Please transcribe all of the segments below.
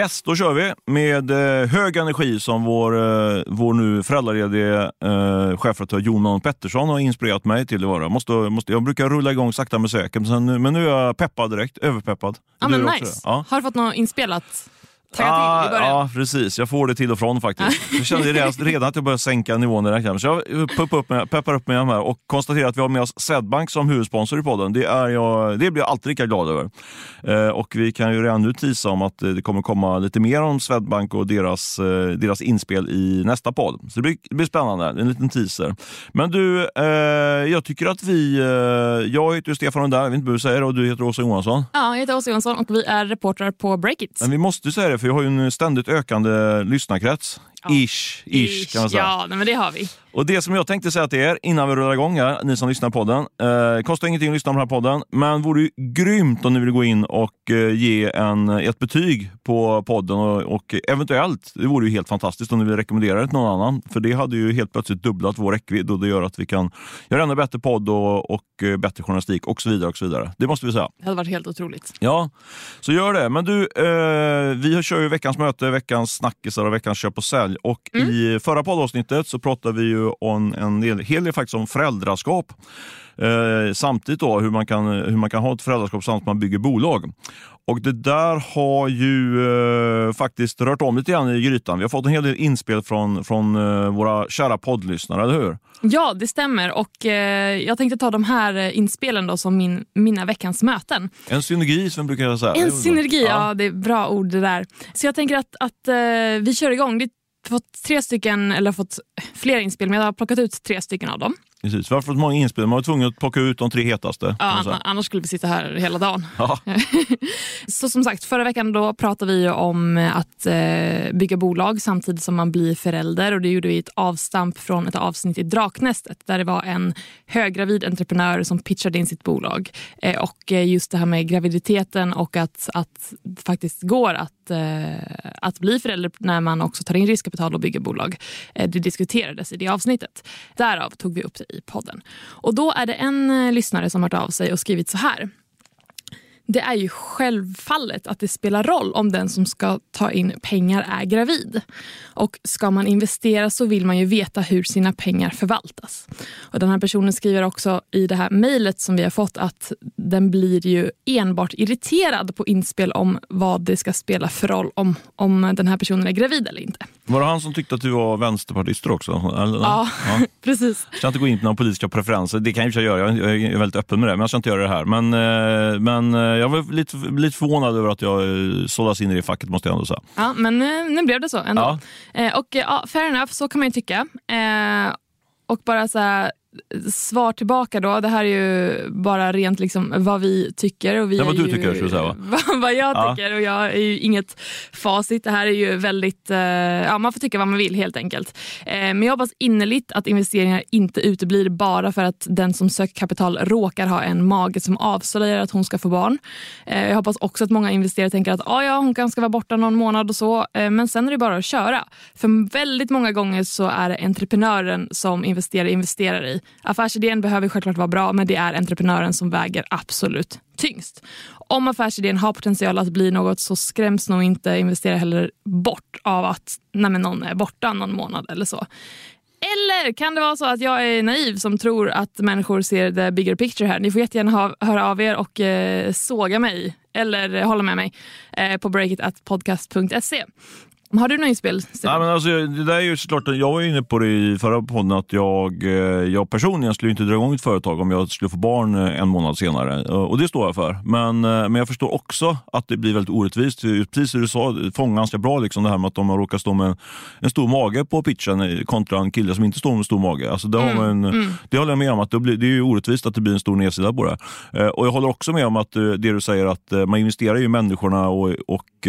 Yes, då kör vi med eh, hög energi som vår, eh, vår nu föräldraledige eh, chefredaktör Jonan Pettersson har inspirerat mig till att vara. Måste, måste, jag brukar rulla igång sakta men säkert, men, nu är jag peppad direkt. Överpeppad. Ja, men nice. Ja. Har du fått något inspelat? Tagga Ah, till i början? ja, precis. Jag får det till och från faktiskt. Jag kände redan, redan att jag började sänka nivån direkt. här. Så jag peppar upp mig, peppar upp mig här och konstaterar att vi har med oss Swedbank som huvudsponsor i podden. Det, är jag, det blir jag alltid lika glad över. Eh, och vi kan ju redan nu tisa om att eh, det kommer komma lite mer om Swedbank och deras, eh, deras inspel i nästa podd. Så det blir, det blir spännande. En liten teaser. Men du, eh, jag tycker att vi... Eh, jag heter ju Stefan Lundell, jag vet inte vad du säger, och du heter Åsa Johansson. Ja, jag heter Åsa Jonsson och vi är reportrar på Breakit. Men vi måste säga det, för jag har ju en ständigt ökande lyssnarkrets. Ish, ish, kan man säga. Ja, men det har vi. Och det som jag tänkte säga till er innan vi rullar igång här, ni som lyssnar på podden. Eh, kostar ingenting att lyssna på den här podden, men vore ju grymt om ni vill gå in och eh, ge en, ett betyg på podden och, och eventuellt, det vore ju helt fantastiskt om ni vill rekommendera det till någon annan. För det hade ju helt plötsligt dubblat vår räckvidd och det gör att vi kan göra ännu bättre podd och, och eh, bättre journalistik och så vidare. och så vidare. Det måste vi säga. Det hade varit helt otroligt. Ja, så gör det. Men du, eh, vi kör ju veckans möte, veckans snackisar och veckans köp och sälj. Och i förra poddavsnittet så pratade vi ju om en del, hel del faktiskt om föräldraskap. Eh, samtidigt då hur man, kan, hur man kan ha ett föräldraskap samtidigt som man bygger bolag. Och det där har ju eh, faktiskt rört om lite grann i grytan. Vi har fått en hel del inspel från, från eh, våra kära poddlyssnare, eller hur? Ja, det stämmer. Och eh, Jag tänkte ta de här eh, inspelen då som min, mina veckans möten. En synergi som vi brukar säga. En synergi, ja. det är bra ord det där. Så jag tänker att, att eh, vi kör igång. Det fått tre stycken, eller fått flera inspel, men jag har plockat ut tre stycken av dem. Precis. Varför har många inspel? Man var tvungen att plocka ut de tre hetaste. Ja, annars skulle vi sitta här hela dagen. Ja. Så som sagt, förra veckan då pratade vi om att eh, bygga bolag samtidigt som man blir förälder. Och Det gjorde vi ett avstamp från ett avsnitt i Draknästet där det var en höggravid entreprenör som pitchade in sitt bolag. Eh, och eh, just det här med graviditeten och att, att det faktiskt går att, att bli förälder när man också tar in riskkapital och bygger bolag. Det diskuterades i det avsnittet. Därav tog vi upp det i podden. Och då är det en eh, lyssnare som har hört av sig och skrivit så här. Det är ju självfallet att det spelar roll om den som ska ta in pengar är gravid. Och ska man investera så vill man ju veta hur sina pengar förvaltas. Och den här personen skriver också i det här mejlet som vi har fått att den blir ju enbart irriterad på inspel om vad det ska spela för roll om, om den här personen är gravid eller inte. Var det han som tyckte att du var vänsterpartister också? Eller? Ja, precis. Jag ska inte gå in på några politiska preferenser, det kan jag i och för sig göra, jag är väldigt öppen med det, men jag ska inte göra det här. Men, eh, men eh, jag var lite, lite förvånad över att jag eh, sållas in i det facket måste jag ändå säga. Ja, men nu blev det så ändå. Ja. Eh, och ja, fair enough, så kan man ju tycka. Eh, och bara så här, svar tillbaka då. Det här är ju bara rent liksom vad vi tycker. Och vi är vad du ju, tycker, säga, va? vad, vad jag Ja. tycker och jag är ju inget facit. Det här är ju väldigt, eh, ja man får tycka vad man vill helt enkelt. Eh, men jag hoppas innerligt att investeringar inte uteblir bara för att den som söker kapital råkar ha en mage som avslöjar att hon ska få barn. Eh, jag hoppas också att många investerare tänker att ah, ja, hon kanske ska vara borta någon månad och så, eh, men sen är det bara att köra. För väldigt många gånger så är det entreprenören som investerare investerar i. Affärsidén behöver självklart vara bra, men det är entreprenören som väger absolut tyngst. Om affärsidén har potential att bli något så skräms nog inte investerare heller bort av att nej, men någon är borta någon månad eller så. Eller kan det vara så att jag är naiv som tror att människor ser the bigger picture här? Ni får jättegärna ha, höra av er och eh, såga mig eller hålla med mig eh, på breakitatpodcast.se. Har du några inspel? Stefan? Ja, men alltså, det där är ju såklart, jag var inne på det i förra podden att jag, eh, jag personligen skulle inte dra igång ett företag om jag skulle få barn eh, en månad senare. Och det står jag för. Men, eh, men jag förstår också att det blir väldigt orättvist. Precis som du sa, fångar ganska bra liksom det här med att de har råkat stå med en stor mage på pitchen kontra en kille som inte står med en stor mage. Alltså, det, har man, det håller jag med om, att det, blir, det är orättvist att det blir en stor nedsida på det. Och jag håller också med om att det du säger att man investerar i människorna och, och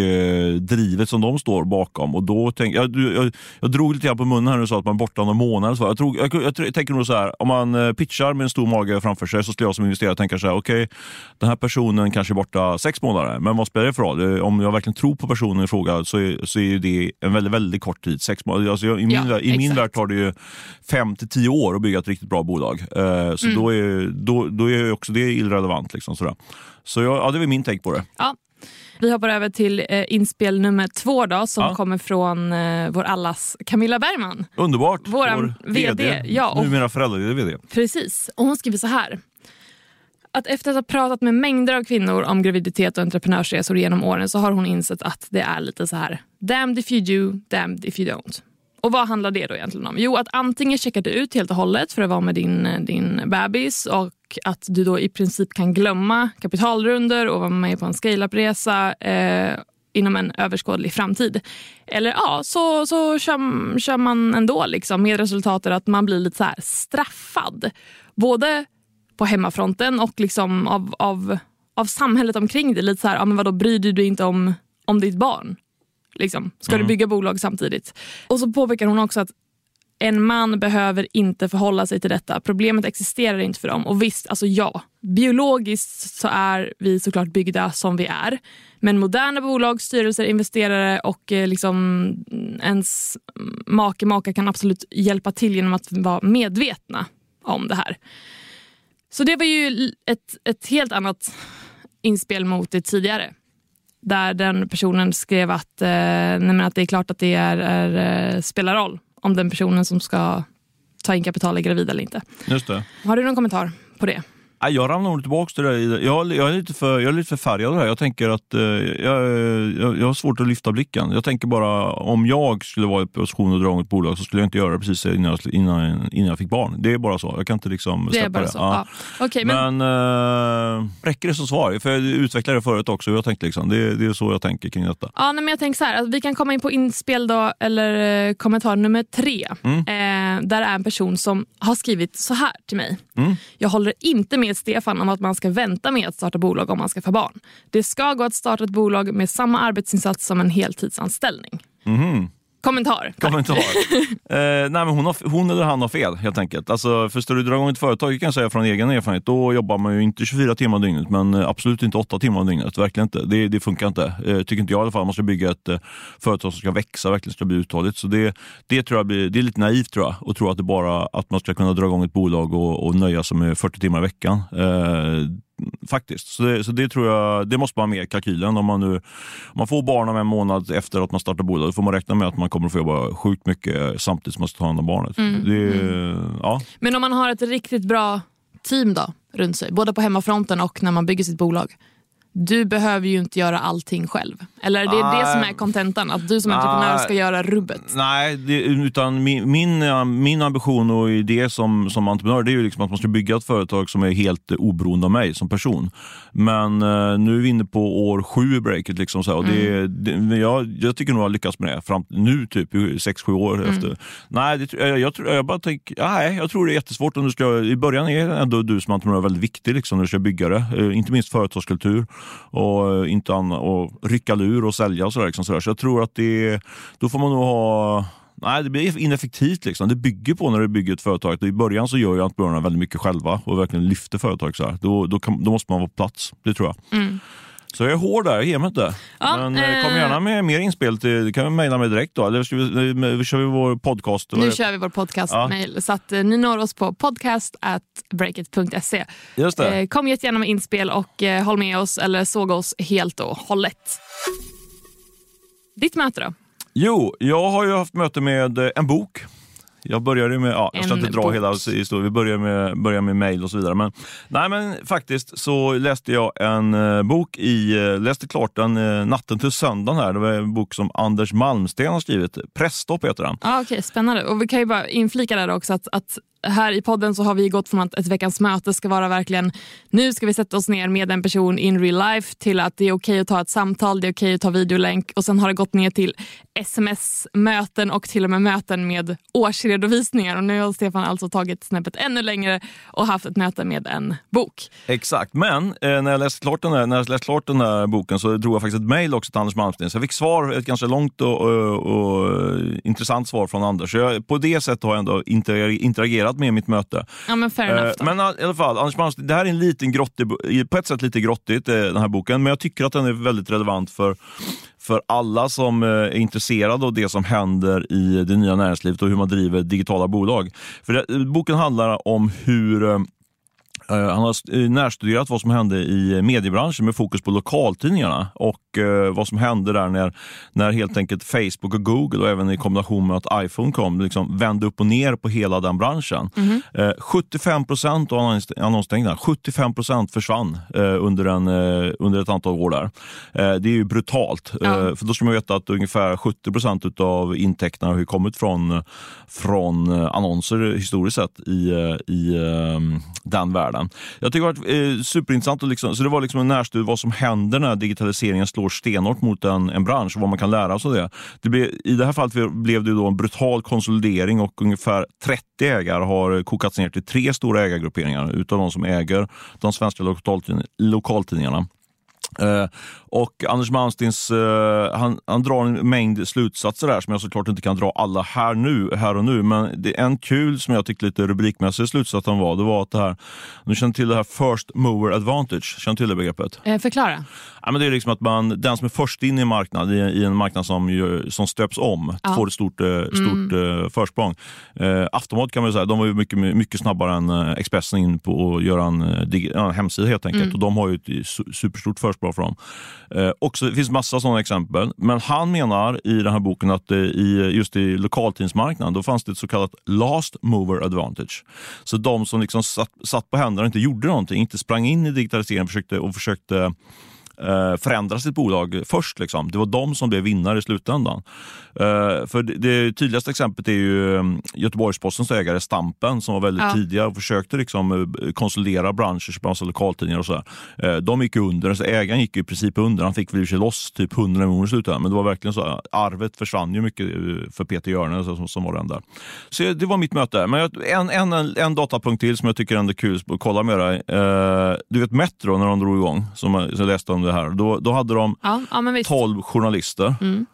drivet som de står bakom. Och då tänk, jag, jag, jag drog lite grann på munnen här när du sa att man är borta någon månad. Så jag, jag, jag, jag tänker nog så här, om man eh, pitchar med en stor mage framför sig så skulle jag som investerare tänka så här, okej, den här personen kanske är borta sex månader, men vad spelar det för roll? Om jag verkligen tror på personen i fråga så är, så är det en väldigt, väldigt kort tid. Sex månader. Alltså I min, Ja, i min värld tar det ju fem till tio år att bygga ett riktigt bra bolag. Eh, så då, är, då, då är också det irrelevant. Liksom, sådär. Så jag, ja, det är min take på det. Ja. Vi hoppar över till eh, inspel nummer två då, som Ja. kommer från eh, vår allas Camilla Bergman. Underbart. Våran Vår VD, ja, och- Numera föräldraledig VD. Precis. Och hon skriver så här. Att efter att ha pratat med mängder av kvinnor om graviditet och entreprenörsresor genom åren så har hon insett att det är lite så här damned if you do, damned if you don't. Och vad handlar det då egentligen om? Jo, att antingen checka det ut helt och hållet för att vara med din, din bebis och att du då i princip kan glömma kapitalrunder och vara med på en scale-up-resa eh, inom en överskådlig framtid. Eller ja, så, så kör, kör man ändå liksom, med resultatet att man blir lite så straffad. Både på hemmafronten och liksom av, av, av samhället omkring dig. Lite så här, ja, men vadå, bryr du dig inte om, om ditt barn? Liksom. Ska du bygga bolag samtidigt? Och så påpekar hon också att en man behöver inte förhålla sig till detta. Problemet existerar inte för dem. Och visst, alltså ja, biologiskt så är vi såklart byggda som vi är. Men moderna bolag, styrelser, investerare och eh, liksom ens make, maka kan absolut hjälpa till genom att vara medvetna om det här. Så det var ju ett, ett helt annat inspel mot det tidigare. Där den personen skrev att, eh, att det är klart att det är, är, eh, spelar roll om den personen som ska ta in kapital är gravid eller inte. Just det. Har du någon kommentar på det? Jag ramlar nog tillbaka till det. Jag, jag, är lite för, jag är lite för färgad här. Jag tänker att eh, jag, jag, jag har svårt att lyfta blicken. Jag tänker bara om jag skulle vara i position att dra igång ett bolag så skulle jag inte göra det precis innan jag, innan, innan jag fick barn. Det är bara så. Jag kan inte liksom Det är bara det. så. Ja. Ja. Okej, men, Men, eh, räcker det som svar? För jag utvecklade det förut också. Jag tänkte liksom, det, det är så jag tänker kring detta. ja, nej, men jag tänker så här, att vi kan komma in på inspel då, eller eh, kommentar nummer tre. Eh, där är en person som har skrivit så här till mig. Jag håller inte med Stefan om att man ska vänta med att starta bolag om man ska få barn. Det ska gå att starta ett bolag med samma arbetsinsats som en heltidsanställning. Mhm. Kommentar. Kommentar. eh, nej, men hon, har, hon eller han har fel helt enkelt. Alltså, för du dra igång ett företag, kan jag säga från egen erfarenhet, då jobbar man ju inte 24 timmar om dygnet, men eh, absolut inte 8 timmar om dygnet. Verkligen inte. Det, det funkar inte. Eh, tycker inte jag i alla fall. Man ska bygga ett eh, företag som ska växa, verkligen ska bli uthålligt. Så det, det tror jag blir, det är lite naivt tror jag, att tro att det bara att man ska kunna dra igång ett bolag och, och nöja sig med 40 timmar i veckan. Eh, faktiskt. Så det, så det tror jag, det måste vara med i kalkylen. Om man, nu, om man får barn om en månad efter att man startar bolag, då får man räkna med att man kommer att få jobba sjukt mycket samtidigt som man ska ta hand om barnet. Det, ja. Men om man har ett riktigt bra team då runt sig, både på hemmafronten och när man bygger sitt bolag. Du behöver ju inte göra allting själv. Eller det är det som är kontentan, att du som entreprenör ska göra rubbet. Nej, det, utan min, min, min ambition och idé som, som entreprenör det är ju liksom att man ska bygga ett företag som är helt oberoende av mig som person. Men eh, nu är vi inne på år sju i breaket. Liksom, så och det, det, jag, jag tycker nog jag har lyckats med det fram nu, typ sex sju år efter. Nej, jag, jag, tror- jag bara tänker, nej, jag tror det är jättesvårt. Om du ska, I början är ändå du som entreprenör väldigt viktig liksom, när du ska bygga det. Eh, inte minst företagskultur och, eh, inte anna, och rycka lur och sälja och sådär. Liksom, sådär. Så jag tror att det, då får man nog ha Nej, det blir ineffektivt. Liksom. Det bygger på när du bygger ett företag. I början så gör ju entreprenörerna väldigt mycket själva och verkligen lyfter företag. Så här. Då, då, kan, då måste man vara på plats. Det tror jag. Mm. Så jag är hård där, jag ger mig inte. Ja, Men eh, kom eh, gärna med mer inspel. Till, du kan mejla mig direkt då. Eller ska vi, eh, kör vi vår podcast. Nu kör vi vår podcast-mail. Så att, eh, ni når oss på podcast at breakit.se. Just det. Eh, kom jättegärna med inspel och eh, håll med oss eller såga oss helt och hållet. Ditt möte då? Jo, jag har ju haft möte med en bok. Jag började med, ja, jag ska inte dra bok. hela historien, vi börjar med, börjar med mail och så vidare. Men, nej, men faktiskt så läste jag en eh, bok, i, eh, läste klart den eh, natten till söndagen. Här. Det var en bok som Anders Malmsten har skrivit, Pressstopp heter den. Ah, Okej, spännande. Och vi kan ju bara inflika där också att, att här i podden så har vi gått från att ett veckans möte ska vara verkligen nu ska vi sätta oss ner med en person in real life till att det är okej att ta ett samtal, det är okej att ta videolänk och sen har det gått ner till sms-möten och till och med möten med årsredovisningar och nu har Stefan alltså tagit snäppet ännu längre och haft ett möte med en bok. Exakt, men eh, när jag läste klart den här, när jag läste klart den här boken så drog jag faktiskt ett mejl också till Anders Malmsten. Så jag fick svar, ett ganska långt och, och, och eh, intressant svar från Anders. Så jag, på det sättet har jag ändå interagerat interagerat med mitt möte. Ja men fair enough. Eh, Då. Men i alla fall, Anders Malmsten, det här är en liten grottig, på ett sätt lite grottigt eh, den här boken, men jag tycker att den är väldigt relevant för, för alla som eh, är intresserade av det som händer i det nya näringslivet och hur man driver digitala bolag. För det, boken handlar om hur han har närstuderat vad som hände i mediebranschen med fokus på lokaltidningarna och eh, vad som hände där när, när helt enkelt Facebook och Google och även i kombination med att iPhone kom liksom vände upp och ner på hela den branschen. Mm. 75 procent av annonsintäkterna 75% försvann under, en, under ett antal år där. Det är ju brutalt. Ja. För då ska man veta att ungefär 70 procent av intäkterna har kommit från, från annonser historiskt sett i, i den världen. Jag tycker det har varit eh, superintressant. Och liksom, så det var liksom en närstudie vad som händer när digitaliseringen slår stenhårt mot en, en bransch och vad man kan lära sig av det. det blev, I det här fallet blev det då en brutal konsolidering och ungefär 30 ägare har kokats ner till tre stora ägargrupperingar utav de som äger de svenska lokaltidningarna. Eh, och Anders Malmstens, uh, han, han, drar en mängd slutsatser där som jag såklart inte kan dra alla här, nu, här och nu. Men det en kul som jag tyckte lite rubrikmässig slutsats var. Det var att det här, du känner till det här first mover advantage. Känner till det begreppet? Eh, förklara. Ja, men det är liksom att man, den som är först in i en marknad, i, i en marknad som, som stöps om, ja. får ett stort, eh, stort mm. försprång. Eh, Aftonbladet kan man säga, de var ju mycket, mycket snabbare än Expressen in på att göra en, en hemsida helt enkelt. Mm. Och de har ju ett superstort försprång för dem. Eh, också, det finns massa sådana exempel. Men han menar i den här boken att eh, i, just i lokaltidningsmarknaden då fanns det ett så kallat last mover advantage. Så de som liksom satt, satt på händerna och inte gjorde någonting, inte sprang in i digitaliseringen försökte, och försökte förändra sitt bolag först. Liksom. Det var de som blev vinnare i slutändan. Eh, för det, tydligaste exemplet är ju um, Göteborgs-Postens ägare Stampen som var väldigt ja. tidiga och försökte liksom, uh, konsolidera branscher, massa lokaltidningar och sådär. Eh, de gick under, så ägaren gick i princip under. Han fick väl sig loss typ 100 miljoner i slutändan. Men det var verkligen så. Arvet försvann ju mycket för Peter Hjörne som, som var den där. Så det var mitt möte. Men en, en, en datapunkt till som jag tycker är kul att kolla med dig. Eh, du vet Metro när de drog igång, som jag läste om det här. Då, då hade de ja, ja, 12 journalister. Mm.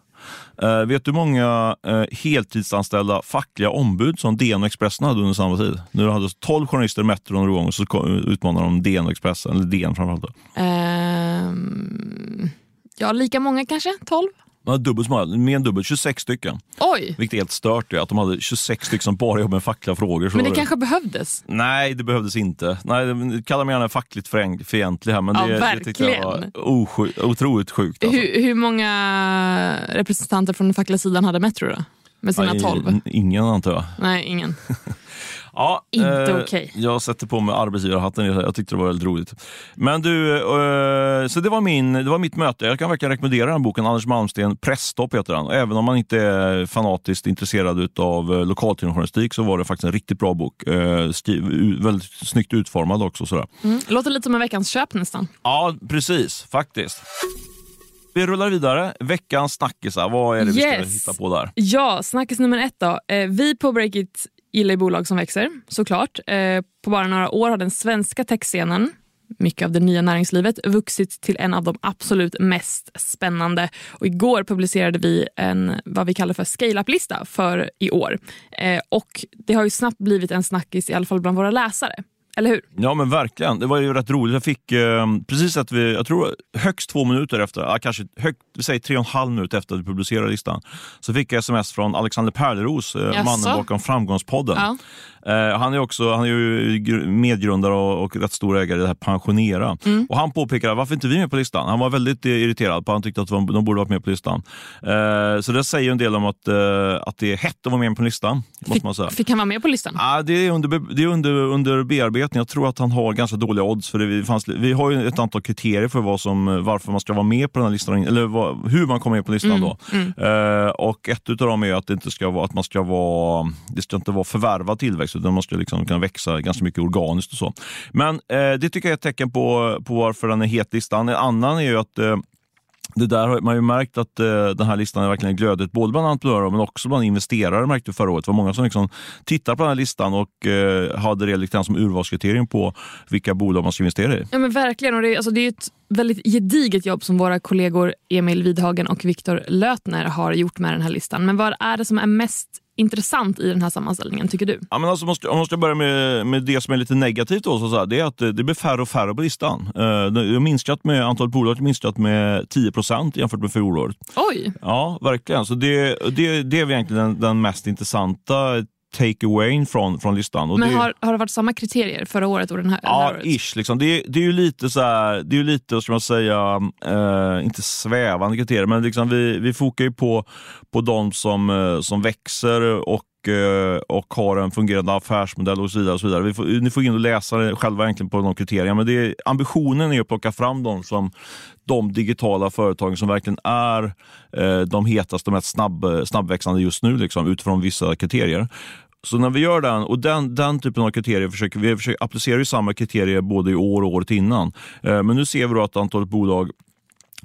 Uh, vet du hur många uh, heltidsanställda fackliga ombud som DN och Expressen hade under samma tid? Nu hade 12 journalister i Metro några gånger så utmanade de DN och Expressen, eller DN framförallt. Um, ja, lika många kanske? 12? Ja, dubbelt så många, mer än dubbelt, 26 stycken. Oj! Vilket är helt stört är att de hade 26 stycken som bara jobbade med fackliga frågor. Men det, det kanske behövdes? Nej, det behövdes inte. Nej, kalla mig gärna fackligt fientlig här, men ja, det, verkligen. det var osjuk, otroligt sjukt. Alltså. Hur, hur många representanter från den fackliga sidan hade Metro då? Med sina 12? Ingen antar jag. Nej, ingen. Ja, Inte eh, okej. Jag sätter på mig arbetsgivarhatten. Jag tyckte det var väldigt roligt. Men du, eh, så det var, min, det var mitt möte. Jag kan verkligen rekommendera den boken. Anders Malmsten, Presstopp heter den. Även om man inte är fanatiskt intresserad av eh, lokaltidningsjournalistik så var det faktiskt en riktigt bra bok. Eh, skriv, väldigt snyggt utformad också. Sådär. Mm. Låter lite som en veckans köp nästan. Ja, precis. Faktiskt. Vi rullar vidare. Veckans snackisar, vad är det yes. vi ska hitta på där? Ja, snackis nummer ett då. Eh, vi på Breakit gillar ju bolag som växer, såklart. Eh, på bara några år har den svenska techscenen mycket av det nya näringslivet vuxit till en av de absolut mest spännande. Och igår publicerade vi en vad vi kallar för scale-up-lista för i år. Eh, och Det har ju snabbt blivit en snackis, i alla fall bland våra läsare. Eller hur? Ja men verkligen. Det var ju rätt roligt. Jag fick eh, precis att vi, jag tror högst två minuter efter, ja, kanske högt, vi säger tre och en halv minut efter att vi publicerade listan, så fick jag sms från Alexander Perleros, eh, mannen bakom Framgångspodden. Ja. Eh, han är också han är ju medgrundare och, och rätt stor ägare i det här Pensionera. Mm. Och han påpekade varför inte vi är med på listan. Han var väldigt irriterad på Han tyckte att de, de borde varit med på listan. Eh, så det säger en del om att, eh, att det är hett att vara med på listan. Fick, man säga. fick han vara med på listan? Ah, det är, under, det är under, under bearbetning. Jag tror att han har ganska dåliga odds. För det fanns, vi har ju ett antal kriterier för vad som, varför man ska vara med på den här listan. Eller vad, hur man kommer med på listan. Mm. Då. Mm. Eh, och ett av dem är att, det inte ska vara, att man ska vara, det ska inte vara förvärvad tillväxt utan måste liksom kunna växa ganska mycket organiskt och så. Men eh, det tycker jag är ett tecken på, på varför den är het listan. En annan är ju att eh, det där har man ju märkt att eh, den här listan är verkligen glödet både bland entreprenörer men också bland investerare märkte förra året. Det var många som liksom tittar på den här listan och eh, hade det lite som urvalskriterium på vilka bolag man ska investera i. Ja men verkligen och det, alltså, det är ett väldigt gediget jobb som våra kollegor Emil Widhagen och Viktor Lötner har gjort med den här listan. Men vad är det som är mest intressant i den här sammanställningen tycker du? Ja, men alltså måste, om jag börja med, med det som är lite negativt, då, så, så här, det är att det blir färre och färre på listan. Uh, det har minskat med, antalet bolag har minskat med 10% jämfört med fjolåret. Oj! Ja, verkligen. Så det, det, det är egentligen den, den mest intressanta take away från, från listan. Och Men det, har, har det varit samma kriterier förra året och den här, Ja, året? ish. Liksom. Det, det är ju lite så här, det är lite, ska man säga, eh, inte svävande kriterier, men liksom vi, vi fokar ju på, på de som, eh, som växer och Eh, och har en fungerande affärsmodell och så vidare. Och så vidare. Vi får, ni får in och läsa det själva egentligen på de kriterierna. Men det är, ambitionen är att plocka fram dem som de digitala företagen som verkligen är eh, de hetaste och mest snabb, snabbväxande just nu liksom, utifrån vissa kriterier. Så när vi gör den, och den, den typen av kriterier försöker vi försöker applicera ju samma kriterier både i år och året innan. Eh, men nu ser vi då att antalet bolag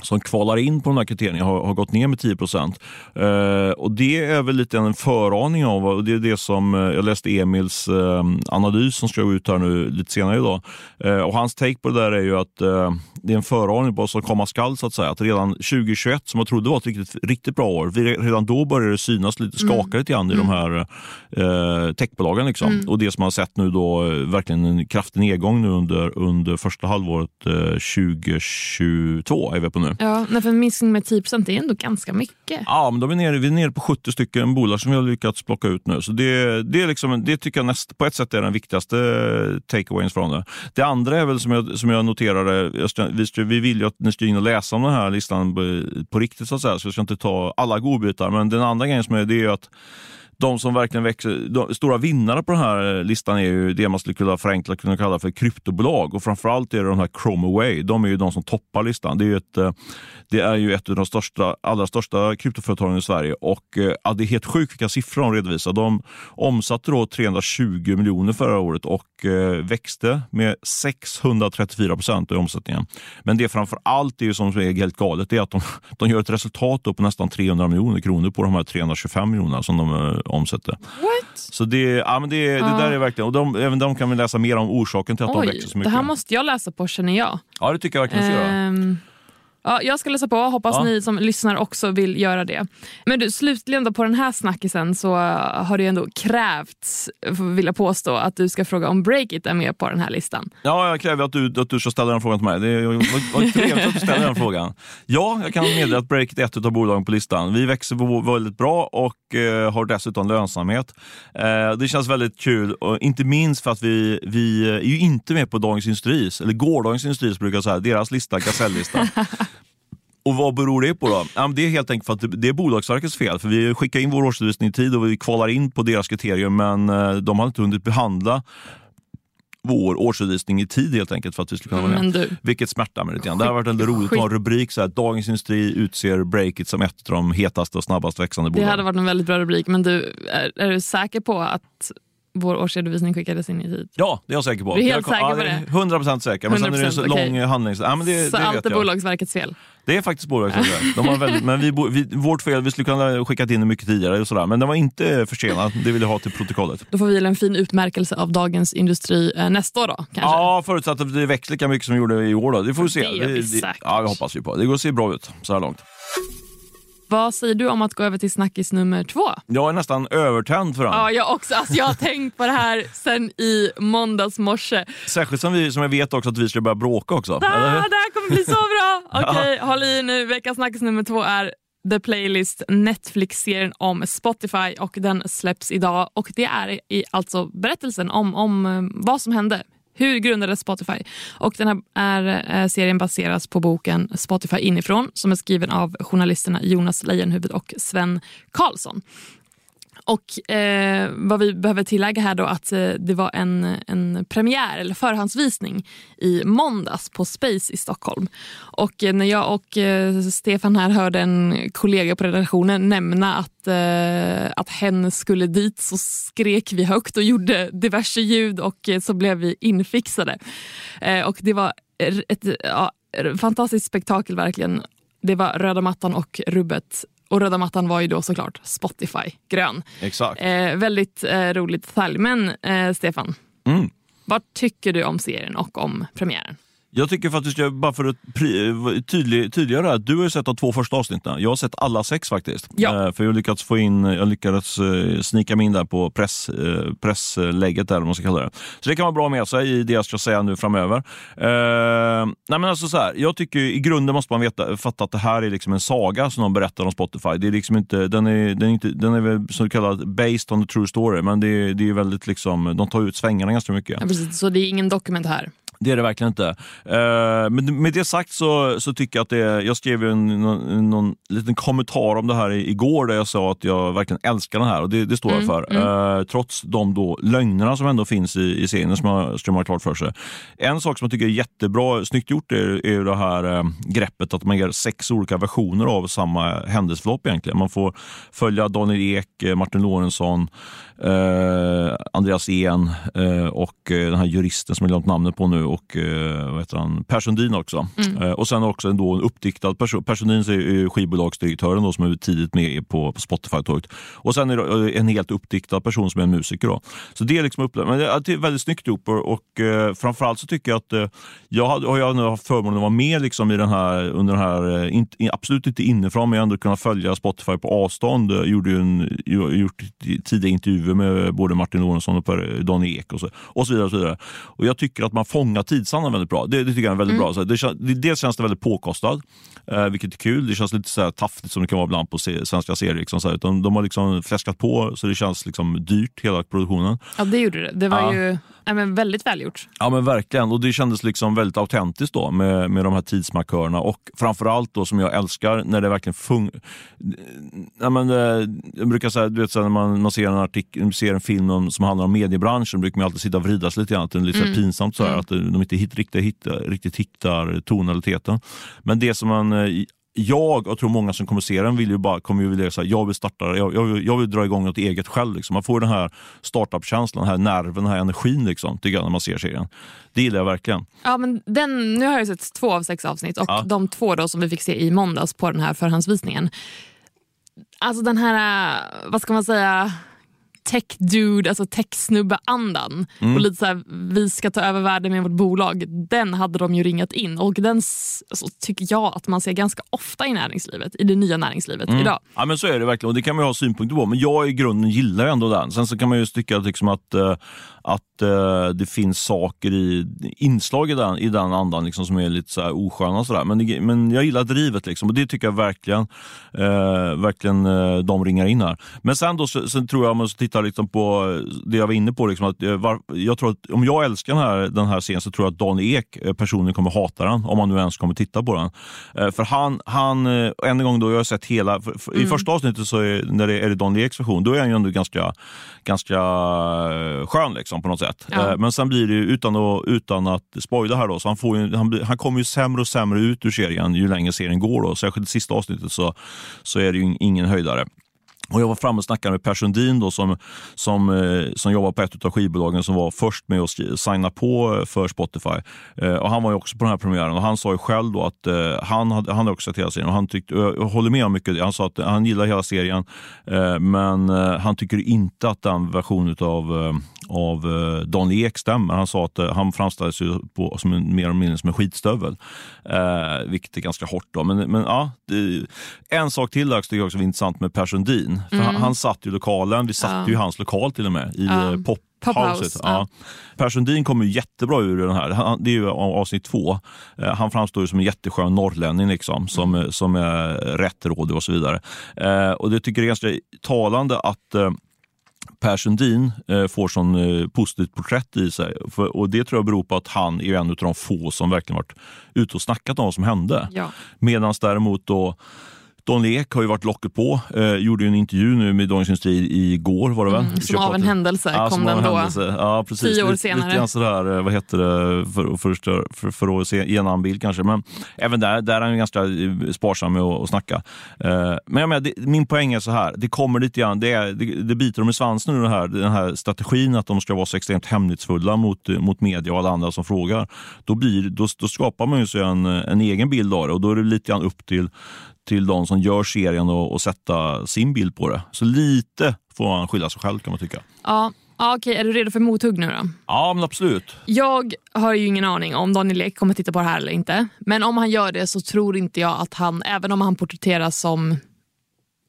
som kvalar in på de här kriterierna har, har gått ner med 10 procent. Eh, och det är väl lite en föraning av, och det är det som eh, jag läste Emils eh, analys som ska gå ut här nu lite senare idag. Eh, och hans take på det där är ju att eh, det är en föraning på vad som komma skall så att säga. Att redan 2021, som jag trodde var ett riktigt, riktigt bra år, redan då började det synas lite, skaka lite grann i de här eh, techbolagen. Liksom. Och det som man har sett nu då, eh, verkligen en kraftig nedgång nu under, under första halvåret eh, 2022 är vi på nu. Ja, nej, för en minskning med 10 procent är ändå ganska mycket. Ja, men då är vi, nere, vi är nere på 70 stycken bolag som vi har lyckats plocka ut nu. Så det, det, är liksom, det tycker jag näst, på ett sätt är den viktigaste takeawayen från det. Det andra är väl som jag, som jag noterade, jag vi, vi vill ju att ni ska in och läsa om den här listan på, på riktigt så att säga, så jag ska inte ta alla godbitar. Men den andra grejen som är, det är att de som verkligen växer, de stora vinnarna på den här listan är ju det man skulle kunna förenkla kunna kalla för kryptobolag. Och framförallt är det de här Chromaway. De är ju de som toppar listan. Det är ju ett, eh, det är ju ett av de största, allra största kryptoföretagen i Sverige. Och eh, ja, Det är helt sjukt vilka siffror de redovisar. De omsatte då 320 miljoner förra året och eh, växte med 634 procent i omsättningen. Men det framför allt är ju som är helt galet är att de, de gör ett resultat på nästan 300 miljoner kronor på de här 325 miljonerna som de omsätter. What? Så det, ja, men det, det där är verkligen, och de, även de kan vi läsa mer om orsaken till att de Oj, växer så det mycket. här måste jag läsa på känner jag. Ja, det tycker jag verkligen du ska göra. Ja, jag ska läsa på, hoppas Ja. ni som lyssnar också vill göra det. Men du, slutligen då på den här snackisen så har det ändå krävts, vill jag påstå, att du ska fråga om Breakit är med på den här listan. Ja, jag kräver att du, att du ska ställa den frågan till mig. Det var, trevligt att du ställer den frågan. Ja, jag kan meddela att Breakit är ett av bolagen på listan. Vi växer på- väldigt bra och eh, har dessutom lönsamhet. Eh, det känns väldigt kul, och inte minst för att vi, vi är ju inte med på Dagens Industris, eller gårdagens Industris brukar jag säga, deras lista, Gasell-listan. Och vad beror det på då? Ja, det är helt enkelt för att det- det är Bolagsverkets fel. För vi skickar in vår årsredovisning i tid och vi kvalar in på deras kriterier men eh, de har inte hunnit behandla vår årsredovisning i tid helt enkelt för att vi skulle kunna vara med. Men du, Vilket smärtar mig lite grann. Det har varit en roligt att ha en rubrik så här, Dagens Industri utser Breakit som ett av de hetaste och snabbast växande det bolagen. hade varit en väldigt bra rubrik, men du, är, är du säker på att vår årsredovisning skickades in i tid? Ja, det är jag säker på. Du är helt jag, säker ja, på det är det? 100% säker. Men sen är det en så 100%, okej. lång handlings... Ja, men det, så det allt är jag. Bolagsverkets fel? Det är faktiskt Bolagsverkets fel. De har väldigt, men vi, vi, vårt fel, vi skulle kunna skickat in det mycket tidigare och sådär. Men den var inte försenad. Det vill jag ha till protokollet. Då får vi en fin utmärkelse av Dagens Industri eh, nästa år då, kanske? Ja, förutsatt att det växer lika mycket som det gjorde i år. Då. Det får vi se. Det vi säkert. ja, det hoppas vi på. Det går att se bra ut så här långt. Vad säger du om att gå över till snackis nummer två? Jag är nästan övertänd för den. Ja, jag också. Alltså, jag har tänkt på det här sen i måndags morse. Särskilt som, vi, som jag vet också att vi ska börja bråka också. Ah, det eller här kommer bli så bra! Okej, håll i nu. Veckans snackis nummer två är The Playlist, Netflix-serien om Spotify och den släpps idag. Och Det är i, alltså berättelsen om, om eh, vad som hände. Hur grundades Spotify? Och den här är, eh, serien baseras på boken Spotify inifrån som är skriven av journalisterna Jonas Leijonhufvud och Sven Karlsson. Och eh, vad vi behöver tillägga här då att eh, det var en, en premiär eller förhandsvisning i måndags på Space i Stockholm. Och eh, när jag och eh, Stefan här hörde en kollega på redaktionen nämna att, eh, att hen skulle dit så skrek vi högt och gjorde diverse ljud och eh, så blev vi infixade. Eh, och det var ett ja, fantastiskt spektakel verkligen. Det var röda mattan och rubbet. Och röda mattan var ju då såklart Spotify, grön. Exakt. Eh, väldigt eh, rolig detalj. Men eh, Stefan, Mm. vad tycker du om serien och om premiären? Jag tycker faktiskt, bara för att tydlig, tydliggöra du har ju sett de två första avsnitten. Jag har sett alla sex faktiskt. Ja. Eh, för jag lyckats få in, jag lyckades eh, snika mig in där på press, eh, presslägget, där, man ska kalla det. Så det kan vara bra med sig i det jag ska säga nu framöver. Eh, nej men alltså så här, jag tycker i grunden måste man veta, fatta att det här är liksom en saga som de berättar om Spotify. Det är liksom inte, den, är, den, är inte, den är väl som kallad based on the true story, men det är, det är väldigt liksom, de tar ut svängarna ganska mycket. Ja, precis. Så det är ingen dokumentär? Det är det verkligen inte. Uh, men med det sagt så, så tycker jag att det Jag skrev en, någon, någon liten kommentar om det här igår där jag sa att jag verkligen älskar den här och det, det står mm, jag för. Mm. Uh, trots de då lögnerna som ändå finns i, i serien som jag, som har klart för sig. En sak som jag tycker är jättebra, snyggt gjort är, är det här uh, greppet att man gör sex olika versioner av samma händelseförlopp egentligen. Man får följa Daniel Ek, Martin Lorentzon, eh, Andreas En eh, och eh, den här juristen som jag glömt namnet på nu och eh, vad heter han? Per Sundin också. Mm. Eh, och sen också en, då en uppdiktad person. Per Sundin är skivbolagsdirektören då, som är tidigt med på, på Spotify-tåget. Och sen är det en helt uppdiktad person som är en musiker. Då. Så det är liksom men det är väldigt snyggt gjort och, och eh, framförallt så tycker jag att eh, jag har, jag nu haft förmånen att vara med liksom i den här, under den här, in, absolut inte inifrån, men jag har ändå kunnat följa Spotify på avstånd. Jag gjorde en, gjort tidiga intervjuer med både Martin Lorentzon och Daniel Ek och så, och så vidare. Och så vidare. Och jag tycker att man fångar tidsandan väldigt bra. Det, det tycker jag är väldigt mm. bra. Så det, dels känns det väldigt påkostad, eh, vilket är kul. Det känns lite så här taffligt som det kan vara ibland på se, svenska serier. Liksom, så här. De, de har liksom fläskat på så det känns liksom dyrt, hela produktionen. Ja, det gjorde det. Det var ja. ju Ja, men väldigt välgjort. Ja men verkligen och det kändes liksom väldigt autentiskt då med, med de här tidsmarkörerna och framförallt då som jag älskar när det verkligen funkar. Ja, eh, jag brukar säga, du vet, så när man, man ser, en artikel, ser en film om, som handlar om mediebranschen brukar man alltid sitta och vrida sig lite grann. Det är lite mm. pinsamt så här, mm. att de inte hit, riktigt, hittar, riktigt hittar tonaliteten. Men det som man eh, jag och tror många som kommer se den vill ju bara, kommer ju vilja säga jag vill starta, jag, jag, vill, jag vill dra igång något eget själv. Liksom. Man får den här startup-känslan, den här nerven, den här energin liksom, tycker jag, när man ser serien. Det gillar jag verkligen. Ja, men den, nu har jag sett två av sex avsnitt och ja. de två då som vi fick se i måndags på den här förhandsvisningen. Alltså den här, vad ska man säga, tech-dude, alltså tech-snubbe-andan mm. och lite så här, vi ska ta över världen med vårt bolag. Den hade de ju ringat in och den alltså, tycker jag att man ser ganska ofta i näringslivet, i det nya näringslivet mm. idag. Ja men så är det verkligen och det kan man ha synpunkter på men jag i grunden gillar ändå den. Sen så kan man ju tycka liksom att, uh, att uh, det finns saker i inslag i den, i den andan liksom, som är lite så här osköna sådär. Men, men jag gillar drivet liksom, och det tycker jag verkligen, uh, verkligen de ringar in här. Men sen då så, så tror jag, om man tittar liksom på det jag var inne på, liksom att, var, jag tror att om jag älskar den här, den här serien så tror jag att Dan Ek personligen kommer hata den, om man nu ens kommer titta på den. För han, han än en gång då, jag har sett hela, för, för, mm. i första avsnittet så är, när det är det Dan Eks version, då är han ju ändå ganska, ganska skön. Liksom på något sätt. Ja. Eh, men sen blir det, utan att, utan att spoila här, då, så han, får ju, han, han kommer ju sämre och sämre ut ur serien ju längre serien går. Då. Särskilt i sista avsnittet så, så är det ju ingen höjdare. Och jag var framme och snackade med Per Sundin då, som, som, eh, som jobbar på ett av skivbolagen som var först med att signa på för Spotify. Eh, och Han var ju också på den här premiären och han sa ju själv då att eh, han hade han också sett hela serien och han tyckte, jag håller med om mycket. Han sa att han gillar hela serien eh, men eh, han tycker inte att den versionen eh, av, eh, av Dan Ek stämmer. Han sa att han framställdes ju på, som en, mer eller mindre som en skitstövel. vilket är ganska hårt. Då. Men, men ja, det, en sak till där tycker jag också var intressant med Per Sundin. För mm. han, han satt i lokalen, vi satt ja. ju i hans lokal till och med, i ja. pop Pophouse. Ja. Per Sundin kommer jättebra ur den här. det är ju avsnitt två. Eh, han framstår som en jätteskön norrlänning liksom, som, mm. som är rättrådig och så vidare. Eh, och det tycker jag är ganska talande att eh, Per Sundin får sån positivt porträtt i sig. och Det tror jag beror på att han är en av de få som verkligen varit ute och snackat om vad som hände. Ja. Medan däremot då Don Lek har ju varit locket på. Eh, gjorde en intervju nu med Dagens Industri igår var det väl? Mm, som av en händelse ja, kom den då. Händelse. Ja, precis. Tio år senare. Lite, lite sådär, eh, vad heter det, för, för, för, för att se, en annan bild kanske. Men även där, där är han ganska eh, sparsam med att, att snacka. Eh, men jag menar, det, min poäng är så här, det kommer lite grann, det, är, det, det biter dem i svansen nu den här, den här strategin att de ska vara så extremt hemlighetsfulla mot, mot media och alla andra som frågar. Då, blir, då, då skapar man ju sig en, en egen bild av det och då är det lite grann upp till till de som gör serien och, och sätta sin bild på det. Så lite får man skylla sig själv kan man tycka. Ja, Ja, okej, är du redo för mothugg nu då? Ja, men absolut. Jag har ju ingen aning om Daniel Ek kommer titta på det här eller inte. Men om han gör det så tror inte jag att han, även om han porträtteras som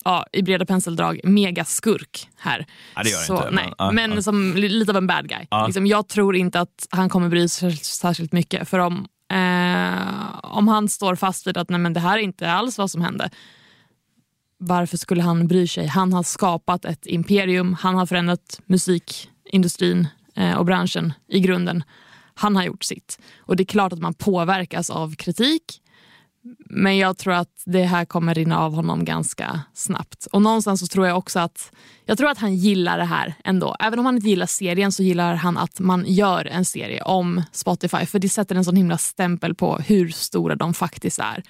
ja, i breda penseldrag megaskurk här. Ja, det gör så, inte, men- nej, ja, men ja. som li- lite av en bad guy. Ja. Liksom, jag tror inte att han kommer bry sig särskilt mycket. För om, eh, om han står fast vid att nej, men det här är inte alls vad som hände. Varför skulle han bry sig? Han har skapat ett imperium. Han har förändrat musikindustrin eh, och branschen i grunden. Han har gjort sitt. Och det är klart att man påverkas av kritik. Men jag tror att det här kommer rinna av honom ganska snabbt. Och någonstans så tror jag också att jag tror att han gillar det här ändå. Även om han inte gillar serien så gillar han att man gör en serie om Spotify. För det sätter en sån himla stämpel på hur stora de faktiskt är.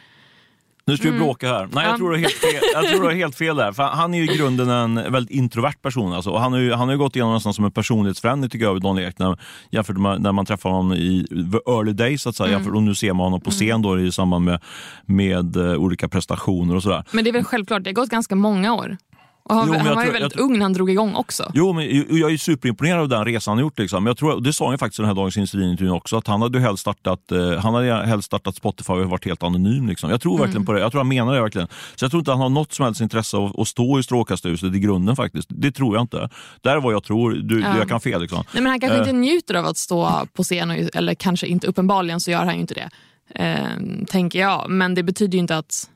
Nu ska vi bråka här. Nej, jag Ja. tror du har helt fel, jag tror du har helt fel där. För han är ju i grunden en väldigt introvert person. Alltså. Och han, har ju, han har gått igenom nästan som en personlighetsförändring tycker jag, Daniel Ek, när, jämfört med när man träffar honom i the early days. Så att säga. Jämfört, och nu ser man honom på scen då, i samband med, med eh, olika prestationer och sådär. Men det är väl självklart, det har gått ganska många år. Och han, Jo, han jag var ju väldigt jag ung när han drog igång också. Jo, men jag är superimponerad av den resan han gjort. Liksom. Jag tror, det sa han ju faktiskt i den här Dagens Industri-intervjun också, att han hade helst startat, eh, han hade helst startat Spotify och varit helt anonym. Liksom. Jag tror verkligen på det. Jag tror han menar det verkligen. Så jag tror inte han har något som helst intresse av att stå i strålkastarljuset i grunden faktiskt. Det tror jag inte. Det är vad jag tror. Du, Ja. Jag kan fel. Liksom. Nej, men han kanske Eh. inte njuter av att stå på scen, och, eller kanske inte, uppenbarligen så gör han ju inte det. Eh, tänker jag. Men det betyder ju inte att...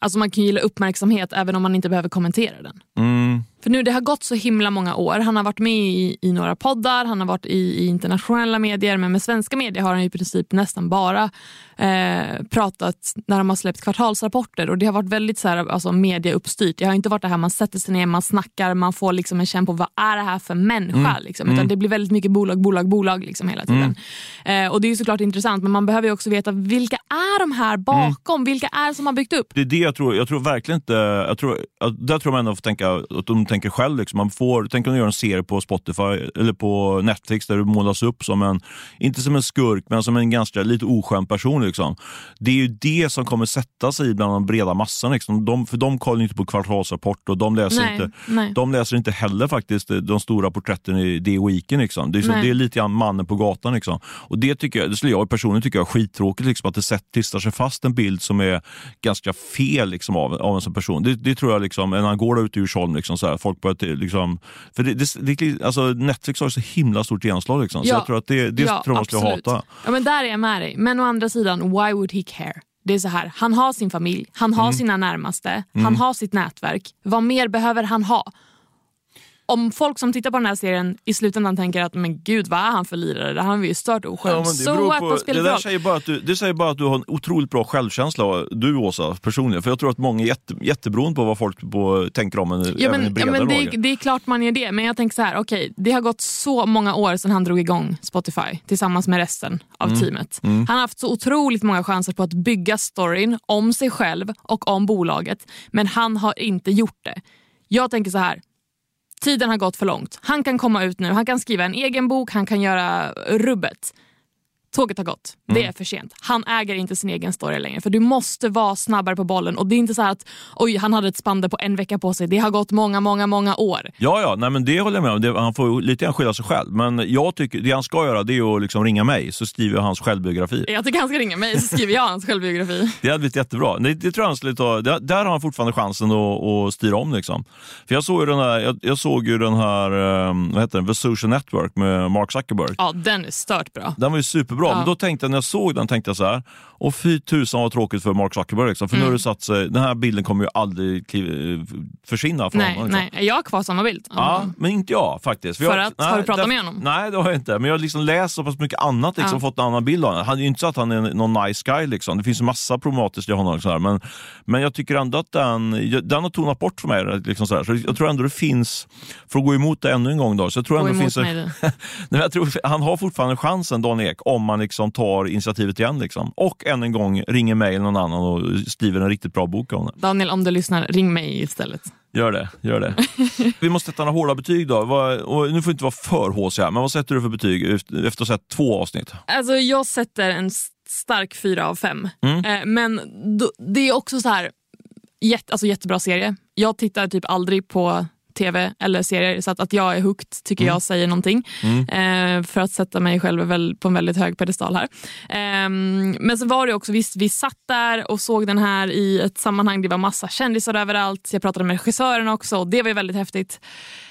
Alltså man kan gilla uppmärksamhet även om man inte behöver kommentera den. Mm. För nu det har gått så himla många år. Han har varit med i, i några poddar, han har varit i, i internationella medier men med svenska medier har han i princip nästan bara eh, pratat när de har släppt kvartalsrapporter och det har varit väldigt så här, alltså, mediauppstyrt. Det har inte varit det här man sätter sig ner, man snackar, man får liksom en känn på vad är det här för människa. Liksom. Utan det blir väldigt mycket bolag, bolag, bolag liksom hela tiden. Eh, och det är ju såklart intressant men man behöver ju också veta vilka är de här bakom? Vilka är det som har byggt upp? Det är det jag tror. Jag tror verkligen inte... Jag tror, att där tror man ändå får tänka, att de tänker själv. Liksom. Man får, tänk om de gör en serie på Spotify eller på Netflix där du målas upp som en, inte som en skurk, men som en ganska lite oskön person. Liksom. Det är ju det som kommer sätta sig bland den breda massan. Liksom. De, för de kollar inte på kvartalsrapport och de läser, Nej, inte, nej. de läser inte heller faktiskt de stora porträtten i det weeken. Liksom. Det, är så, det är lite grann mannen på gatan. Liksom. Och det, tycker jag, det skulle jag personligen tycka är skittråkigt, liksom, att det sätt, sig fast en bild som är ganska fel liksom, av, av en sån person. Det, det tror jag, liksom, när han går där ute i Djursholm, liksom, så här, folk börjar liksom, för det, det, det, alltså, Netflix har så himla stort genomslag. Liksom, så Ja. jag tror att det, det tror jag man skulle hata. Ja, men där är jag med dig. Men å andra sidan, why would he care? Det är så här, han har sin familj, han Mm. har sina närmaste, han har sitt nätverk. Vad mer behöver han ha? Om folk som tittar på den här serien i slutändan tänker att men gud vad är han för lirare, det här vi ju stört oskön. Ja, så på, vad spelar det, där roll? säger bara att du, det säger bara att du har en otroligt bra självkänsla, du Åsa, personligen. För jag tror att många är jätte, jätteberoende på vad folk på, tänker om en, Ja, även men, ja, bredare men det, det är klart man gör det, men jag tänker så här, okej, det har gått så många år sedan han drog igång Spotify tillsammans med resten av Mm. teamet. Han har haft så otroligt många chanser på att bygga storyn om sig själv och om bolaget, men han har inte gjort det. Jag tänker så här, tiden har gått för långt. Han kan komma ut nu, han kan skriva en egen bok, han kan göra rubbet. Tåget har gått. Det Mm. är för sent. Han äger inte sin egen story längre. För Du måste vara snabbare på bollen. Och Det är inte så att oj, han hade ett spann på en vecka på sig. Det har gått många, många, många år. Ja, ja, nej, men det håller jag med om. Det, han får lite grann skylla sig själv. Men jag tycker, det han ska göra det är att liksom ringa mig, så skriver jag hans självbiografi. Jag tycker han ska ringa mig så skriver jag hans självbiografi. Det hade blivit jättebra. Det, det tror jag han skulle ta, där, där har han fortfarande chansen att, att styra om. Liksom. För jag såg ju den här, jag, jag såg ju den här um, vad heter den? The Social Network med Mark Zuckerberg. Ja, den är stört bra. Den var ju superbra, Ja. men då tänkte jag när jag såg den tänkte jag så här. Och fy tusan vad tråkigt för Mark Zuckerberg. Liksom. För nu har det satt sig, den här bilden kommer ju aldrig kliv, försvinna från Nej, honom. Liksom. nej, jag har kvar samma bild. Ja, men inte jag faktiskt. För jag, att- har du pratat där- med honom? Nej, det har jag inte. Men jag har liksom läst så pass mycket annat liksom, Ja. fått en annan bild av honom. Han är ju inte så att han är någon nice guy. Liksom. Det finns en massa problematiskt i honom. Så här. Men, men jag tycker ändå att den, den har tonat bort för mig. Liksom, så här. Så jag tror ändå det finns, för att gå emot det ännu en gång, då, så jag tror ändå det finns en. Nej, jag tror, han har fortfarande chansen, Dan Ek, om man liksom tar initiativet igen. Liksom. Och än en gång ringer mig eller någon annan och skriver en riktigt bra bok om det. Daniel, om du lyssnar, ring mig istället. Gör det. Gör det. Vi måste sätta några hårda betyg då. Och nu får inte vara för hås här, men vad sätter du för betyg efter, att ha sett två avsnitt? Alltså, jag sätter en stark fyra av fem. Mm. Eh, men det är också så här, jätte, alltså, jättebra serie. Jag tittar typ aldrig på tv eller serier. Så att, att jag är hooked tycker Mm. jag säger någonting. Eh, för att sätta mig själv väl på en väldigt hög pedestal här. Ehm, men så var det också, visst vi satt där och såg den här i ett sammanhang. Det var massa kändisar överallt. Jag pratade med regissören också och det var ju väldigt häftigt.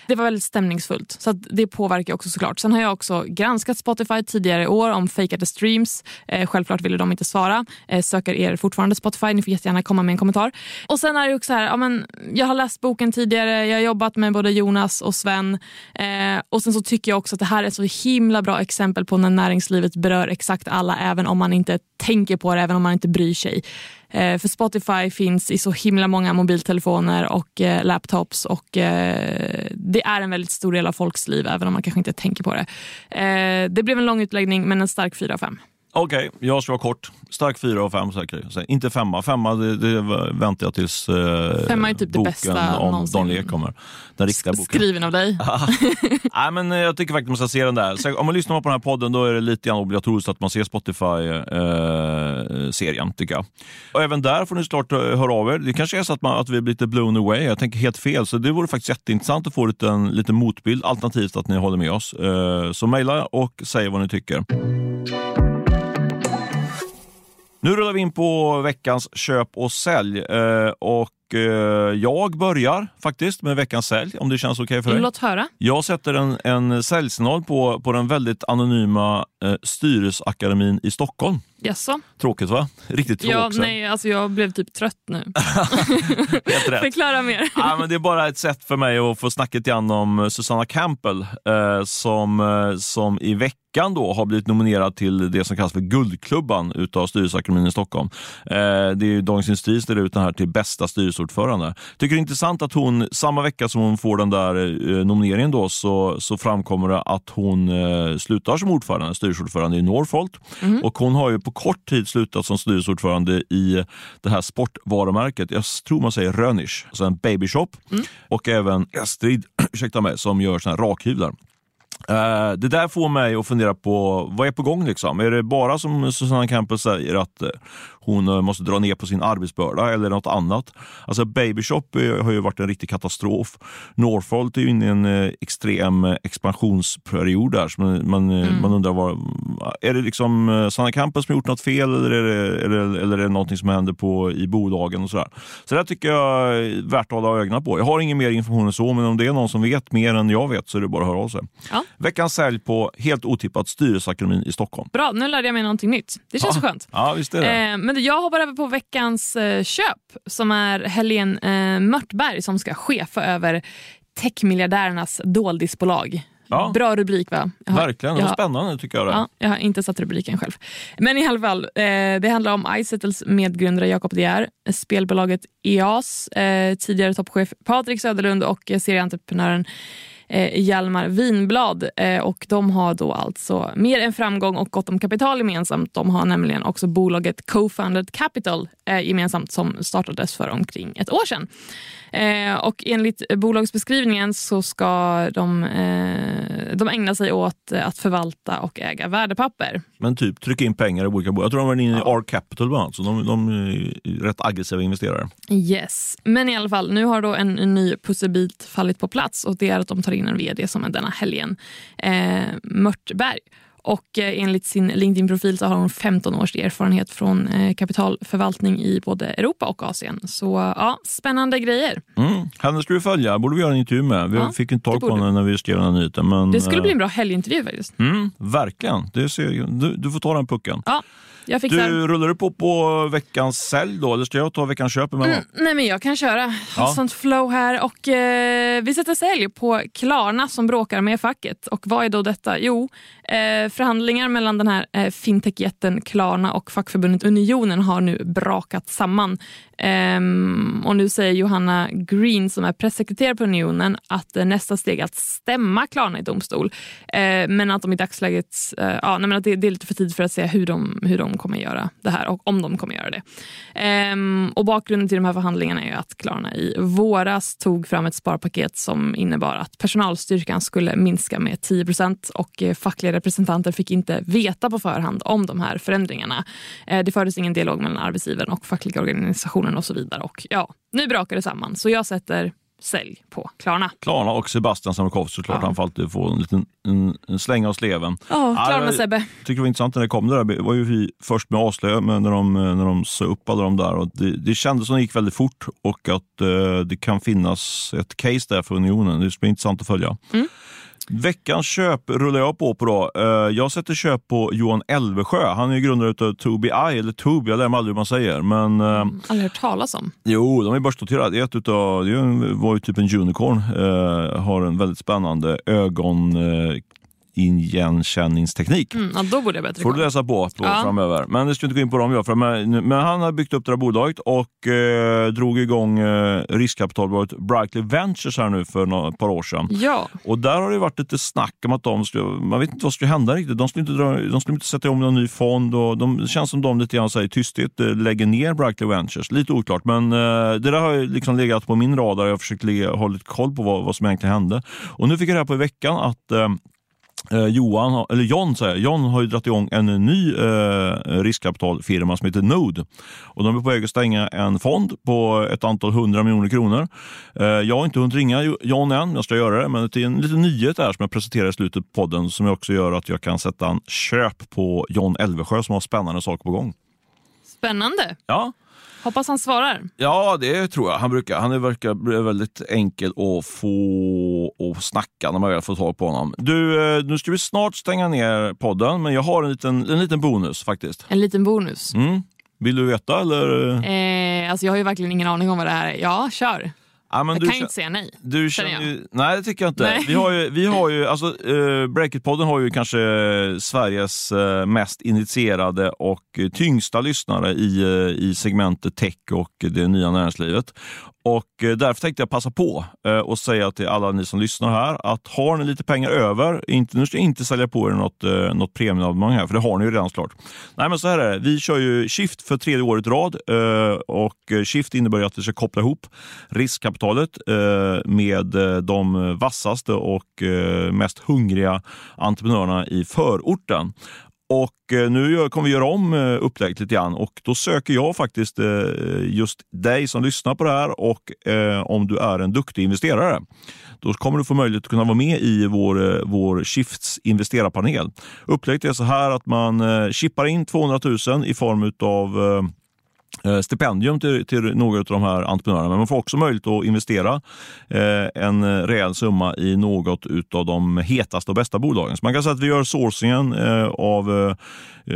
Det var väldigt stämningsfullt, så att det påverkar också såklart. Sen har jag också granskat Spotify tidigare i år om fejkade streams. Eh, självklart ville de inte svara. Eh, söker er fortfarande Spotify, ni får jättegärna komma med en kommentar. Och sen är det också så här, ja, men, jag har läst boken tidigare, jag har jobbat med både Jonas och Sven. Eh, och sen så tycker jag också att det här är ett så himla bra exempel på när näringslivet berör exakt alla, även om man inte tänker på det, även om man inte bryr sig. Eh, för Spotify finns i så himla många mobiltelefoner och eh, laptops och eh, det är en väldigt stor del av folks liv även om man kanske inte tänker på det. Eh, det blev en lång utläggning men en stark 4 av 5. Okej, jag ska vara kort. Stark fyra och fem säkert. Så, Inte femma. Femma det, det väntar jag tills eh, Femma är typ det boken bästa om någonsin. Dan Ek kommer. Den riktiga boken. Skriven av dig. Nej, men eh, jag tycker faktiskt man ska se den där. Så om man lyssnar på den här podden då är det lite grann obligatoriskt att man ser Spotify-serien, tycker jag. Och även där får ni snart eh, höra av er. Det kanske är så att, man, att vi blir lite blown away. Jag tänker helt fel, så det vore faktiskt jätteintressant att få lite, en lite motbild, alternativt att ni håller med oss. Eh, Så mejla och säg vad ni tycker. Nu rullar vi in på veckans köp och sälj. Eh, Och eh, jag börjar faktiskt med veckans sälj, om det känns okej för dig. Låt höra. Jag sätter en, en säljsignal på, på den väldigt anonyma eh, Styrelseakademin i Stockholm. Jaså? Tråkigt va? Riktigt Ja, tråkigt. nej, alltså jag blev typ trött nu. Helt rätt. Förklara mer. Ja, men det är bara ett sätt för mig att få snacka lite grann om Susanna Campbell eh, som, eh, som i veckan då har blivit nominerad till det som kallas för Guldklubban utav Styrelseakademin i Stockholm. Eh, det är ju Dagens Industri ställer ut den här till bästa styrelseordförande. Tycker det är intressant att hon, samma vecka som hon får den där eh, nomineringen då, så, så framkommer det att hon eh, slutar som ordförande, styrelseordförande i Northvolt. Och hon har ju på kort tid slutat som styrelseordförande i det här sportvarumärket, jag tror man säger Rönisch, alltså en babyshop. Och även Estrid, ursäkta mig, som gör såna här rakhyvlar. Eh, det där får mig att fundera på vad är på gång. Liksom? Är det bara som Susanna Campbell säger att eh, hon eh, måste dra ner på sin arbetsbörda eller något annat? Alltså Babyshop har ju varit en riktig katastrof. Northvolt är ju inne i en extrem expansionsperiod där. Så man, man, eh, man undrar, vad, är det liksom Susanna Campbell som har gjort något fel eller är det, eller, eller är det någonting som händer på, i bolagen? och sådär. Så det tycker jag är värt att hålla ögonen på. Jag har ingen mer information än så, men om det är någon som vet mer än jag vet så är det bara att höra av sig. Ja. Veckans sälj på helt otippat Styrelseakademin i Stockholm. Bra, nu lärde jag mig någonting nytt. Det känns så skönt. Ja, visst är det. Eh, men jag hoppar över på veckans eh, köp som är Helene eh, Mörtberg som ska chefa över techmiljardärernas doldisbolag. Ja. Bra rubrik va? Har- Verkligen, det var har- spännande tycker jag. Det. Ja, jag har inte satt rubriken själv. Men i alla fall, eh, det handlar om iSettles medgrundare Jakob De Geer, spelbolaget EAS, eh, tidigare toppchef Patrik Söderlund och eh, serieentreprenören eh, Hjalmar Winblad. Eh, och de har då alltså mer än framgång och gott om kapital gemensamt. De har nämligen också bolaget Co-Funded Capital eh, gemensamt som startades för omkring ett år sedan. Eh, och enligt bolagsbeskrivningen så ska de, eh, de ägna sig åt att förvalta och äga värdepapper. Men typ trycka in pengar i olika bolag. Jag tror de var inne i R Capital bland annat, så de, de är rätt aggressiva investerare. Yes, men i alla fall, nu har då en, en ny pusselbit fallit på plats och det är att de tar en vd som är denna helgen eh, Mörtberg. Och eh, enligt sin LinkedIn-profil så har hon 15 års erfarenhet från eh, kapitalförvaltning i både Europa och Asien. Så ja, spännande grejer. Mm. Henne ska vi följa, borde vi göra en intervju med. Vi Ja, fick inte tag på henne när vi skrev den här nyheten. Men, Det skulle eh, bli en bra helgintervju faktiskt. Mm, verkligen, det ser, du, du får ta den pucken. Ja, jag fixar. Du, rullar du på på veckans sälj då, eller ska jag ta veckans köp? Mm, nej men jag kan köra. Har Ja. sånt flow här. Och, eh, vi sätter sälj på Klarna som bråkar med facket. Och vad är då detta? Jo, eh, förhandlingar mellan den här eh, fintechjätten Klarna och fackförbundet Unionen har nu brakat samman. Ehm, och nu säger Johanna Green som är pressekreterare på Unionen att eh, nästa steg är att stämma Klarna i domstol. Eh, men att de i dagsläget, eh, ja, nej, men att det, det är lite för tidigt för att säga hur de, hur de kommer göra det här och om de kommer göra det. Ehm, och bakgrunden till de här förhandlingarna är att Klarna i våras tog fram ett sparpaket som innebar att personalstyrkan skulle minska med 10 procent och eh, fackliga representanter fick inte veta på förhand om de här förändringarna. Ehm, det fördes ingen dialog mellan arbetsgivaren och fackliga organisationen och så vidare. Och ja, nu brakar det samman. Så jag sätter sälj på Klarna. Klarna och Sebastian Samukovs såklart. Ja. Han får alltid få en liten en, en släng av sleven. Ja, Ja, Klarna Sebbe. tycker det var intressant när det kom det där. Det var ju vi först med avslöja men när de, när de sa upp alla de där. Och det, det kändes som det gick väldigt fort och att eh, det kan finnas ett case där för Unionen. Det ska bli intressant att följa. Mm. Veckans köp rullar jag på på. Då. Eh, jag sätter köp på Johan Elvesjö. Han är grundare av Tobii Eye, eller Tobii, jag lär mig aldrig hur man säger. Men eh, Aldrig hört talas om. Jo, de är börsnoterade. Ett utav, det var ju typ en unicorn. Eh, har en väldigt spännande ögon igenkänningsteknik. Mm, ja, då borde jag bättre får du läsa på, på Ja. framöver. Men det ska inte gå in på dem jag, för men, men han har byggt upp det här bolaget och eh, drog igång eh, riskkapitalbolaget Brightly Ventures här nu för några, ett par år sedan. Ja, Och där har det varit lite snack om att de skulle, man vet inte vad som skulle hända riktigt. De skulle inte, dra, de skulle inte sätta om någon ny fond och de, det känns som de lite grann i tysthet eh, lägger ner Brightly Ventures. Lite oklart, men eh, det där har liksom legat på min radar. Jag har försökt lite koll på vad, vad som egentligen hände. Och nu fick jag reda på i veckan att eh, Eh, Johan, eller John säger jag. John har ju dragit igång en ny eh, riskkapitalfirma som heter Node. Och de är på väg att stänga en fond på ett antal hundra miljoner kronor. Eh, jag har inte hunnit ringa Jo- John än, jag ska göra det, men det är en liten nyhet där som jag presenterar i slutet på podden som också gör att jag kan sätta en köp på John Elvesjö som har spännande saker på gång. spännande. Ja, Hoppas han svarar. Ja, det tror jag. Han brukar. Han verkar bli väldigt enkel att få att snacka när man väl får tag på honom. Du, eh, nu ska vi snart stänga ner podden, men jag har en liten, en liten bonus faktiskt. En liten bonus. Mm. Vill du veta eller? Eh, alltså jag har ju verkligen ingen aning om vad det här är. Ja, kör. Ja, men Jag du kan ju inte säga nej. Du känner ju, nej, det tycker jag inte. Nej. Vi har ju, vi har ju alltså, eh, Breakit-podden har ju kanske Sveriges eh, mest initierade och tyngsta lyssnare i, eh, i segmentet tech och det nya näringslivet. Och eh, därför tänkte jag passa på att och säga till alla ni som lyssnar här att har ni lite pengar över, inte, nu ska jag inte sälja på er något, eh, något premieabonnemang här, för det har ni ju redan såklart. Nej, men så här är det. Vi kör ju Shift för tredje året i rad och Shift innebär ju att vi ska koppla ihop riskkapitalet med de vassaste och mest hungriga entreprenörerna i förorten. Och eh, nu kommer vi göra om eh, upplägget lite grann och då söker jag faktiskt eh, just dig som lyssnar på det här och om du är en duktig investerare. Då kommer du få möjlighet att kunna vara med i vår, vår Shifts investerarpanel. Upplägget är så här att man chippar in 200 000 i form av Eh, stipendium till, till några av de här entreprenörerna. Men man får också möjlighet att investera eh, en eh, rejäl summa i något av de hetaste och bästa bolagen. Så man kan säga att vi gör sourcingen eh, av eh,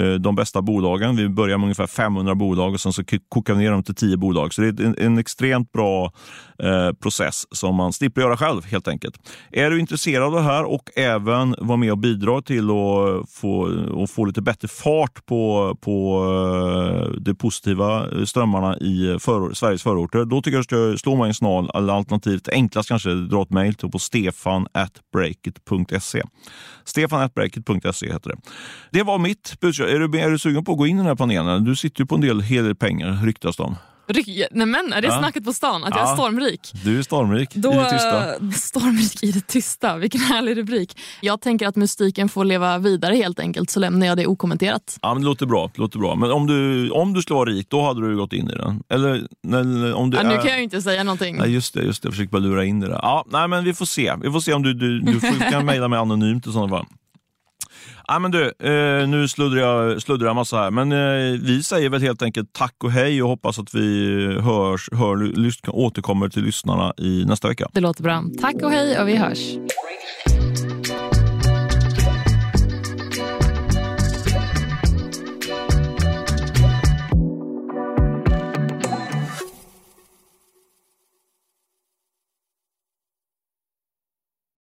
eh de bästa bolagen. Vi börjar med ungefär 500 bolag och sen så kokar vi ner dem till 10 bolag. Så det är en, en extremt bra eh, process som man slipper göra själv helt enkelt. Är du intresserad av det här och även vara med och bidra till att få, och få lite bättre fart på, på det positiva strömmarna i för, Sveriges förorter, då tycker jag att du ska slå mig en snal eller alternativt enklast kanske dra ett mejl till på stefan.breakit.se. Stefan.breakit.se heter det. Det var mitt budskap. Är du, är du sugen på att gå in i den här panelen? Du sitter ju på en del, hel del pengar ryktas det om. Nej men, är det Ja. snacket på stan? Att jag Ja. är stormrik? Du är stormrik Då, i det tysta. Stormrik i det tysta, vilken härlig rubrik. Jag tänker att mystiken får leva vidare helt enkelt, så lämnar jag det okommenterat. Ja, men det låter bra. Det låter bra. Men om du, om du skulle vara rik, då hade du gått in i den. Eller, eller om du Ja, nu är... kan jag ju inte säga någonting. Nej, just det. Just det. Jag försöker bara lura in det där. Ja, nej, men vi får se. Vi får se om du, du, du får, kan mejla mig anonymt i sådana fall. Ja, men du, eh, nu sluddrar jag, sluddrar jag massa här, men eh, vi säger väl helt enkelt tack och hej och hoppas att vi eh, hörs, hör, lys, återkommer till lyssnarna i nästa vecka. Det låter bra. Tack och hej och vi hörs.